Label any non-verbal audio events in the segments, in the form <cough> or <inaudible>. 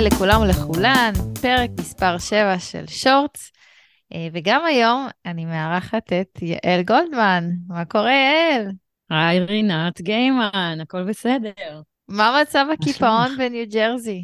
היי לכולם ולכולן, פרק מספר 7 של שורטס, אה, וגם היום אני מארחת את יעל גולדמן. מה קורה, יעל? היי רינת גיימן, הכל בסדר. מה מצב הקיפאון בניו ג'רזי?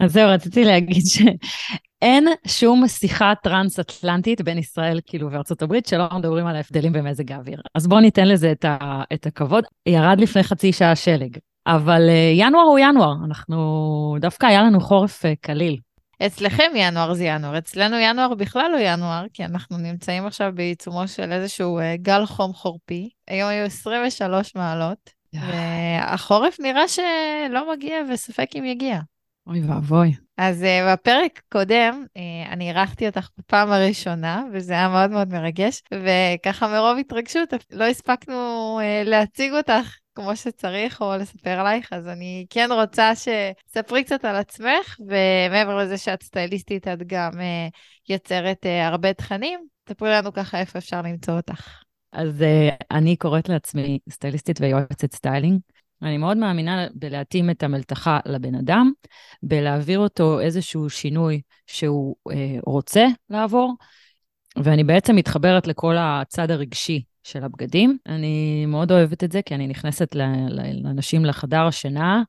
אז זהו, רציתי להגיד שאין שום שיחה טרנס-אטלנטית בין ישראל כאילו וארצות הברית שלא מדברים על ההבדלים במזג האוויר. אז בואו ניתן לזה את, ה, את הכבוד. ירד לפני חצי שעה שלג, אבל uh, ינואר הוא ינואר, אנחנו, דווקא היה לנו חורף uh, קליל. אצלכם ינואר זה ינואר, אצלנו ינואר בכלל לא ינואר, כי אנחנו נמצאים עכשיו בעיצומו של איזשהו uh, גל חום חורפי. היום היו 23 מעלות, והחורף נראה שלא מגיע וספק אם יגיע. אוי ואבוי. אז uh, בפרק קודם, uh, אני אירחתי אותך בפעם הראשונה, וזה היה מאוד מאוד מרגש, וככה מרוב התרגשות לא הספקנו uh, להציג אותך כמו שצריך או לספר עלייך, אז אני כן רוצה שתספרי קצת על עצמך, ומעבר לזה שאת סטייליסטית, את גם uh, יוצרת uh, הרבה תכנים, תספרי לנו ככה איפה אפשר למצוא אותך. אז uh, אני קוראת לעצמי סטייליסטית ויועצת סטיילינג. אני מאוד מאמינה בלהתאים את המלתחה לבן אדם, בלהעביר אותו איזשהו שינוי שהוא אה, רוצה לעבור, ואני בעצם מתחברת לכל הצד הרגשי של הבגדים. אני מאוד אוהבת את זה, כי אני נכנסת לאנשים לחדר השינה,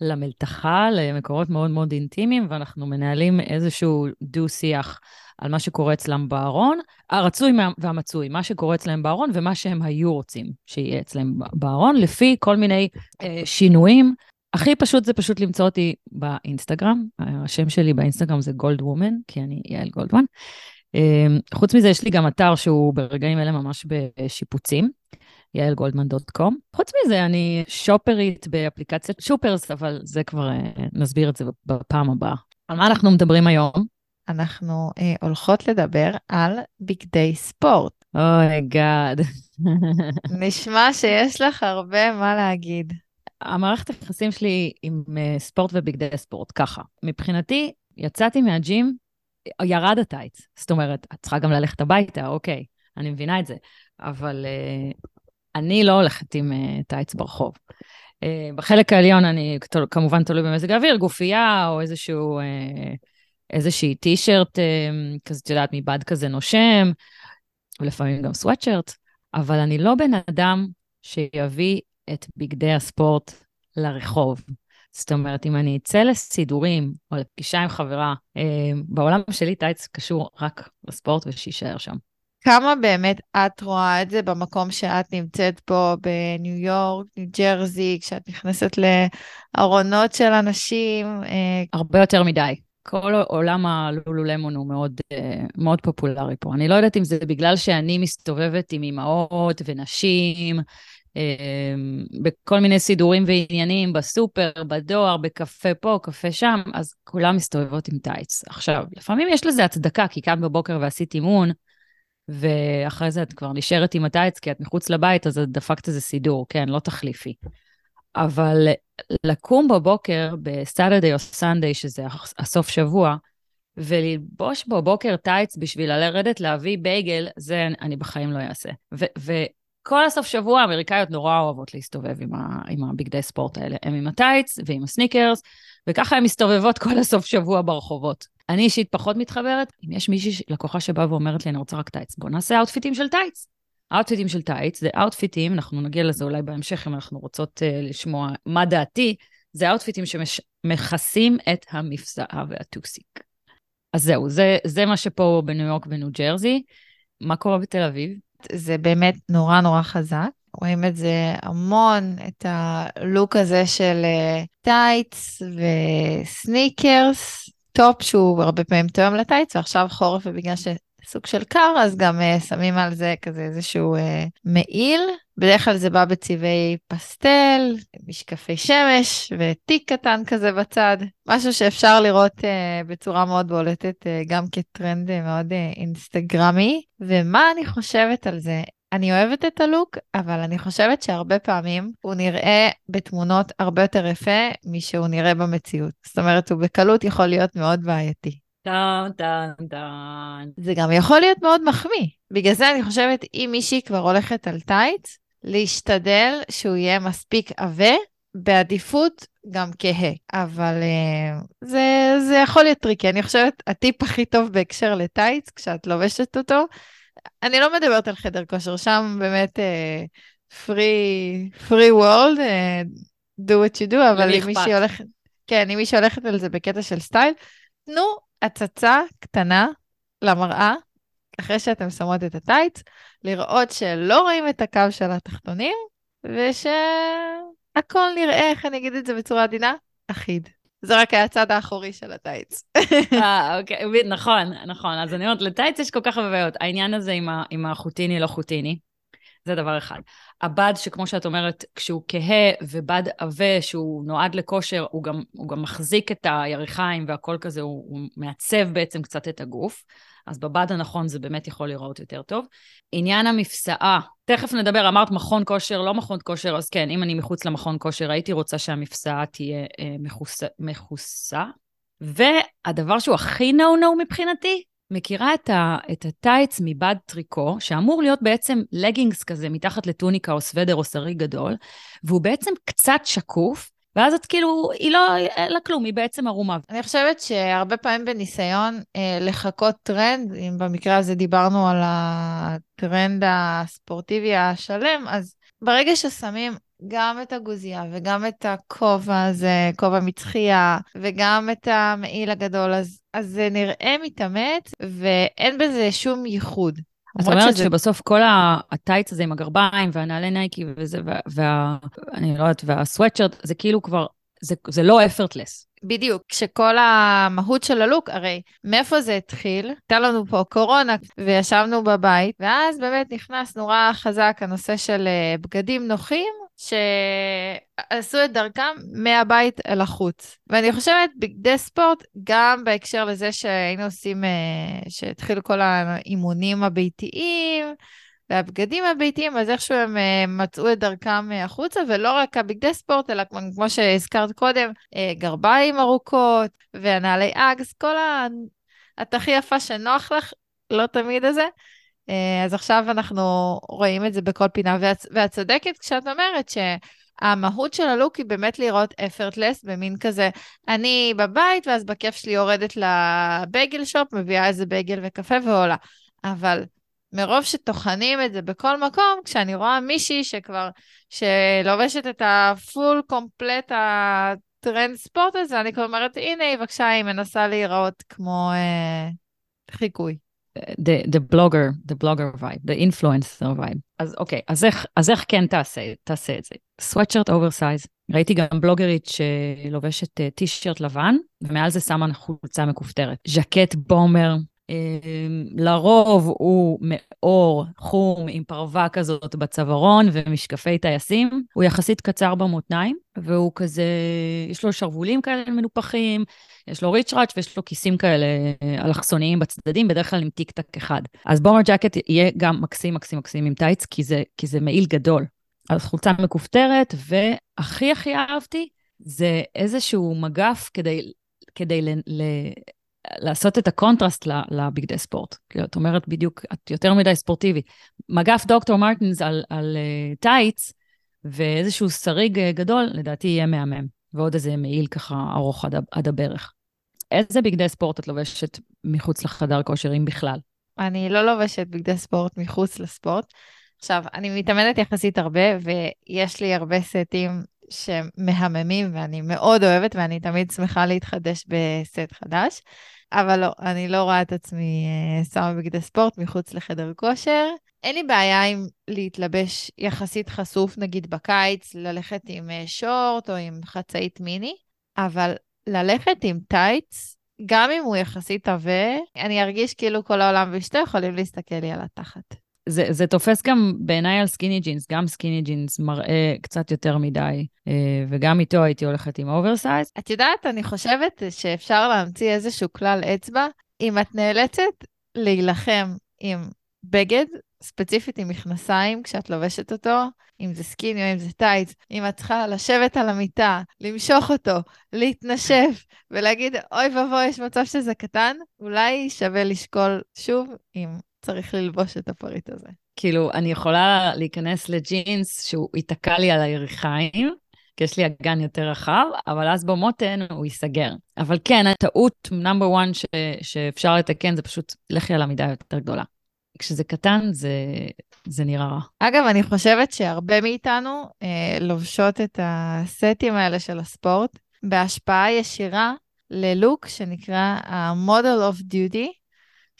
למלתחה, למקומות מאוד מאוד אינטימיים, ואנחנו מנהלים איזשהו דו-שיח על מה שקורה אצלם בארון, הרצוי והמצוי, מה שקורה אצלם בארון ומה שהם היו רוצים שיהיה אצלם בארון, לפי כל מיני אה, שינויים. הכי פשוט זה פשוט למצוא אותי באינסטגרם, השם שלי באינסטגרם זה גולד וומן, כי אני יעל גולדמן. אה, חוץ מזה, יש לי גם אתר שהוא ברגעים אלה ממש בשיפוצים. יעלגולדמן.קום. חוץ מזה, אני שופרית באפליקציית שופרס, אבל זה כבר, אה, נסביר את זה בפעם הבאה. על מה אנחנו מדברים היום? אנחנו אה, הולכות לדבר על בגדי ספורט. אוי גאד. נשמע שיש לך הרבה מה להגיד. המערכת היחסים שלי עם uh, ספורט ובגדי ספורט, ככה. מבחינתי, יצאתי מהג'ים, ירד הטייץ. זאת אומרת, את צריכה גם ללכת הביתה, אוקיי, אני מבינה את זה. אבל uh, אני לא הולכת עם uh, טייץ ברחוב. Uh, בחלק העליון אני כמובן תלוי במזג האוויר, גופייה או איזשהו... Uh, איזושהי טישרט אמ, כזה, את יודעת, מבד כזה נושם, ולפעמים גם סוואטשרט, אבל אני לא בן אדם שיביא את בגדי הספורט לרחוב. זאת אומרת, אם אני אצא לסידורים או לפגישה עם חברה, אמ, בעולם שלי טייץ קשור רק לספורט ושיישאר שם. כמה באמת את רואה את זה במקום שאת נמצאת פה בניו יורק, ניו ג'רזי, כשאת נכנסת לארונות של אנשים? אה, הרבה יותר מדי. כל עולם הלולולמון הוא מאוד, אה, מאוד פופולרי פה. אני לא יודעת אם זה בגלל שאני מסתובבת עם אימהות ונשים, אה, בכל מיני סידורים ועניינים, בסופר, בדואר, בקפה פה, קפה שם, אז כולם מסתובבות עם טייץ. עכשיו, לפעמים יש לזה הצדקה, כי קמת בבוקר ועשית אימון, ואחרי זה את כבר נשארת עם הטייץ, כי את מחוץ לבית, אז את דפקת איזה סידור, כן, לא תחליפי. אבל לקום בבוקר ב Saturday או Sunday, שזה הסוף שבוע, וללבוש בבוקר טייץ בשביל לרדת להביא בייגל, זה אני בחיים לא אעשה. וכל הסוף שבוע האמריקאיות נורא אוהבות להסתובב עם, ה- עם הבגדי ספורט האלה. הם עם הטייץ ועם הסניקרס, וככה הן מסתובבות כל הסוף שבוע ברחובות. אני אישית פחות מתחברת, אם יש מישהי, לקוחה שבאה ואומרת לי, אני רוצה רק טייץ, בוא נעשה אאוטפיטים של טייץ. אאוטפיטים של טייץ, זה אאוטפיטים, אנחנו נגיע לזה אולי בהמשך אם אנחנו רוצות uh, לשמוע מה דעתי, זה אאוטפיטים שמכסים את המפסעה והטוסיק. אז זהו, זה, זה מה שפה בניו יורק וניו ג'רזי. מה קורה בתל אביב? זה באמת נורא נורא חזק. רואים את זה המון, את הלוק הזה של uh, טייץ וסניקרס, טופ שהוא הרבה פעמים תואם לטייץ, ועכשיו חורף, ובגלל ש... סוג של קר, אז גם uh, שמים על זה כזה איזשהו uh, מעיל. בדרך כלל זה בא בצבעי פסטל, משקפי שמש ותיק קטן כזה בצד. משהו שאפשר לראות uh, בצורה מאוד בולטת, uh, גם כטרנד uh, מאוד uh, אינסטגרמי. ומה אני חושבת על זה? אני אוהבת את הלוק, אבל אני חושבת שהרבה פעמים הוא נראה בתמונות הרבה יותר יפה משהוא נראה במציאות. זאת אומרת, הוא בקלות יכול להיות מאוד בעייתי. טאן, טאן, טאן. זה גם יכול להיות מאוד מחמיא. בגלל זה אני חושבת, אם מישהי כבר הולכת על טייץ, להשתדל שהוא יהיה מספיק עבה, בעדיפות גם כהה, אבל uh, זה, זה יכול להיות טריקי. אני חושבת, הטיפ הכי טוב בהקשר לטייץ, כשאת לובשת אותו, אני לא מדברת על חדר כושר, שם באמת free world, uh, do what you do, אבל אם מישהי הולכת, כן, אם מישהי הולכת על זה בקטע של סטייל, תנו הצצה קטנה למראה, אחרי שאתם שמות את הטייץ, לראות שלא רואים את הקו של התחתונים, ושהכל נראה, איך אני אגיד את זה בצורה עדינה? אחיד. זה רק היה הצד האחורי של הטייץ. אה, אוקיי, נכון, נכון. אז אני אומרת, לטייץ יש כל כך הרבה בעיות. העניין הזה עם, ה, עם החוטיני, לא חוטיני, זה דבר אחד. הבד, שכמו שאת אומרת, כשהוא כהה ובד עבה, שהוא נועד לכושר, הוא גם, הוא גם מחזיק את היריחיים והכל כזה, הוא, הוא מעצב בעצם קצת את הגוף. אז בבד הנכון זה באמת יכול להיראות יותר טוב. עניין המפסעה, תכף נדבר, אמרת מכון כושר, לא מכון כושר, אז כן, אם אני מחוץ למכון כושר, הייתי רוצה שהמפסעה תהיה אה, מכוסה. והדבר שהוא הכי נו-נו מבחינתי, מכירה את, ה, את הטייץ מבד טריקו, שאמור להיות בעצם לגינגס כזה מתחת לטוניקה או סוודר או שרי גדול, והוא בעצם קצת שקוף, ואז את כאילו, היא לא, אין לה כלום, היא בעצם ערומה. אני חושבת שהרבה פעמים בניסיון אה, לחקות טרנד, אם במקרה הזה דיברנו על הטרנד הספורטיבי השלם, אז ברגע ששמים גם את הגוזייה וגם את הכובע הזה, כובע מצחייה, וגם את המעיל הגדול, אז, אז זה נראה מתאמץ, ואין בזה שום ייחוד. את אומרת שזה... שבסוף כל הטייץ הזה עם הגרביים והנעלי נייקי וזה, וה... וה אני לא יודעת, והסוואטשרט, זה כאילו כבר, זה, זה לא אפרטלס. בדיוק, כשכל המהות של הלוק, הרי מאיפה זה התחיל? הייתה לנו פה קורונה וישבנו בבית, ואז באמת נכנס נורא חזק הנושא של אה, בגדים נוחים, שעשו את דרכם מהבית אל החוץ. ואני חושבת, בגדי ספורט, גם בהקשר לזה שהיינו עושים, אה, שהתחילו כל האימונים הביתיים, והבגדים הביתיים, אז איכשהו הם uh, מצאו את דרכם uh, החוצה, ולא רק הבגדי ספורט, אלא כמו, שהזכרת קודם, גרביים ארוכות, והנעלי אגס, כל את הכי יפה שנוח לך, לא תמיד הזה. Uh, אז עכשיו אנחנו רואים את זה בכל פינה, ואת, צודקת כשאת אומרת ש... המהות של הלוק היא באמת לראות אפרטלס, במין כזה, אני בבית, ואז בכיף שלי יורדת לבייגל שופ, מביאה איזה בייגל וקפה ועולה. אבל מרוב שטוחנים את זה בכל מקום, כשאני רואה מישהי שכבר, שלובשת את הפול קומפלט הטרנד ספורט הזה, אני כבר אומרת, הנה היא בבקשה, היא מנסה להיראות כמו אה, חיקוי. The, the blogger, the blogger vibe, the influencer vibe. אז אוקיי, אז איך, אז איך כן תעשה, תעשה את זה? sweatshirt oversize. ראיתי גם בלוגרית שלובשת טישרט לבן, ומעל זה שמה חולצה מכופתרת. ז'קט בומר לרוב הוא מאור חום עם פרווה כזאת בצווארון ומשקפי טייסים. הוא יחסית קצר במותניים, והוא כזה, יש לו שרוולים כאלה מנופחים, יש לו ריצ'ראץ' ויש לו כיסים כאלה אה, אלכסוניים בצדדים, בדרך כלל עם טיק טק אחד. אז bomber jacket יהיה גם מקסים מקסים מקסים עם טייץ, כי זה, כי זה מעיל גדול. אז חולצה מכופתרת, והכי הכי אהבתי, זה איזשהו מגף כדי, כדי ל, ל, לעשות את הקונטרסט לבגדי ספורט. כאילו, את אומרת בדיוק, את יותר מדי ספורטיבי. מגף דוקטור מרטינס על, על uh, טייץ ואיזשהו שריג uh, גדול, לדעתי יהיה מהמם. ועוד איזה מעיל ככה ארוך עד, עד הברך. איזה בגדי ספורט את לובשת מחוץ לחדר כושר, אם בכלל? אני לא לובשת בגדי ספורט מחוץ לספורט. עכשיו, אני מתאמנת יחסית הרבה, ויש לי הרבה סטים שמהממים ואני מאוד אוהבת ואני תמיד שמחה להתחדש בסט חדש. אבל לא, אני לא רואה את עצמי אה, שמה בגדי ספורט מחוץ לחדר כושר. אין לי בעיה עם להתלבש יחסית חשוף, נגיד בקיץ, ללכת עם אה, שורט או עם חצאית מיני, אבל ללכת עם טייץ, גם אם הוא יחסית עבה, אני ארגיש כאילו כל העולם ואשתו יכולים להסתכל לי על התחת. זה, זה תופס גם בעיניי על סקיני ג'ינס, גם סקיני ג'ינס מראה קצת יותר מדי, אה, וגם איתו הייתי הולכת עם אוברסייז. את יודעת, אני חושבת שאפשר להמציא איזשהו כלל אצבע, אם את נאלצת להילחם עם בגד, ספציפית עם מכנסיים, כשאת לובשת אותו, אם זה סקיני או אם זה טייץ, אם את צריכה לשבת על המיטה, למשוך אותו, להתנשף ולהגיד, אוי ואבוי, יש מצב שזה קטן, אולי שווה לשקול שוב אם צריך ללבוש את הפריט הזה. כאילו, אני יכולה להיכנס לג'ינס שהוא ייתקע לי על הירכיים, כי יש לי אגן יותר רחב, אבל אז במותן הוא ייסגר. אבל כן, הטעות number 1 שאפשר לתקן זה פשוט לכי על המידה יותר גדולה. כשזה קטן, זה, זה נראה רע. אגב, אני חושבת שהרבה מאיתנו אה, לובשות את הסטים האלה של הספורט בהשפעה ישירה ללוק שנקרא ה- Model off Duty,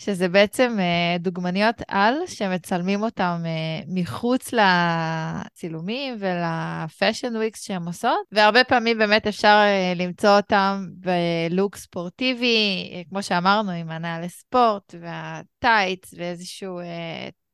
שזה בעצם אה, דוגמניות על שמצלמים אותם אה, מחוץ לצילומים ול fashion weeks שהן עושות, והרבה פעמים באמת אפשר אה, למצוא אותם בלוק ספורטיבי, כמו שאמרנו, עם הנעלי ספורט והטייץ ואיזשהו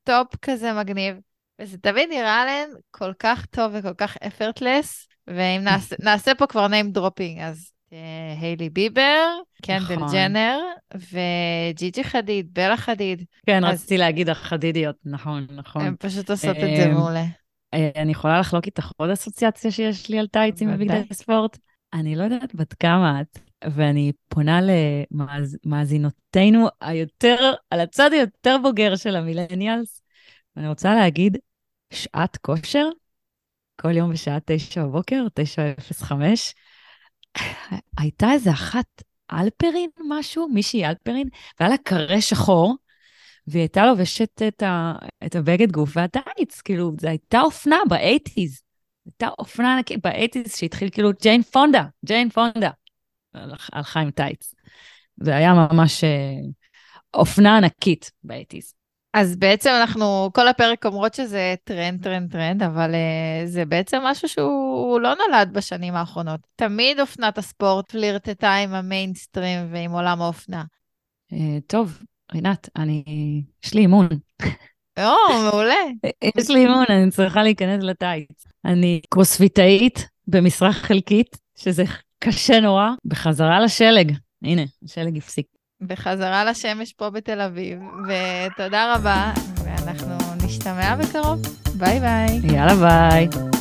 טופ כזה מגניב. וזה תמיד נראה להן כל כך טוב וכל כך effortless, ואם נעשה, נעשה פה כבר name dropping, אז אה, היילי ביבר, קנדל נכון. ג'נר וג'יג'י חדיד, בלה חדיד. כן, אז... רציתי להגיד החדידיות, נכון, נכון. הן פשוט עושות את זה אה, מעולה. אה, אני יכולה לחלוק איתך עוד אסוציאציה שיש לי על טייצים בבגדי ספורט? אני לא יודעת בת כמה את, ואני פונה למאזינותינו היותר, על הצד היותר בוגר של המילניאלס, ואני רוצה להגיד, שעת כושר, כל יום בשעה תשע בבוקר, תשע אפס חמש, הייתה איזה אחת אלפרין משהו, מישהי אלפרין, והיה לה קרה שחור, והיא הייתה לובשת את, ה, את הבגד גוף והטייץ, כאילו, זו הייתה אופנה ב eighties. הייתה אופנה ענקית ב eighties שהתחיל כאילו ג'יין פונדה, ג'יין פונדה, הלכה עם טייץ. זה היה ממש אה, אופנה ענקית ב eighties. אז בעצם אנחנו כל הפרק אומרות שזה טרנד, טרנד, טרנד, אבל uh, זה בעצם משהו שהוא לא נולד בשנים האחרונות. תמיד אופנת הספורט פלירטטה עם המיינסטרים ועם עולם האופנה. Uh, טוב, רינת, אני... יש לי אימון. או, מעולה. <laughs> יש לי אימון, אני צריכה להיכנס לטייץ. אני קרוספיטאית במשרה חלקית, שזה קשה נורא, בחזרה לשלג. הנה, השלג הפסיק. בחזרה לשמש פה בתל אביב, ותודה רבה, ואנחנו נשתמע בקרוב. ביי ביי. יאללה ביי.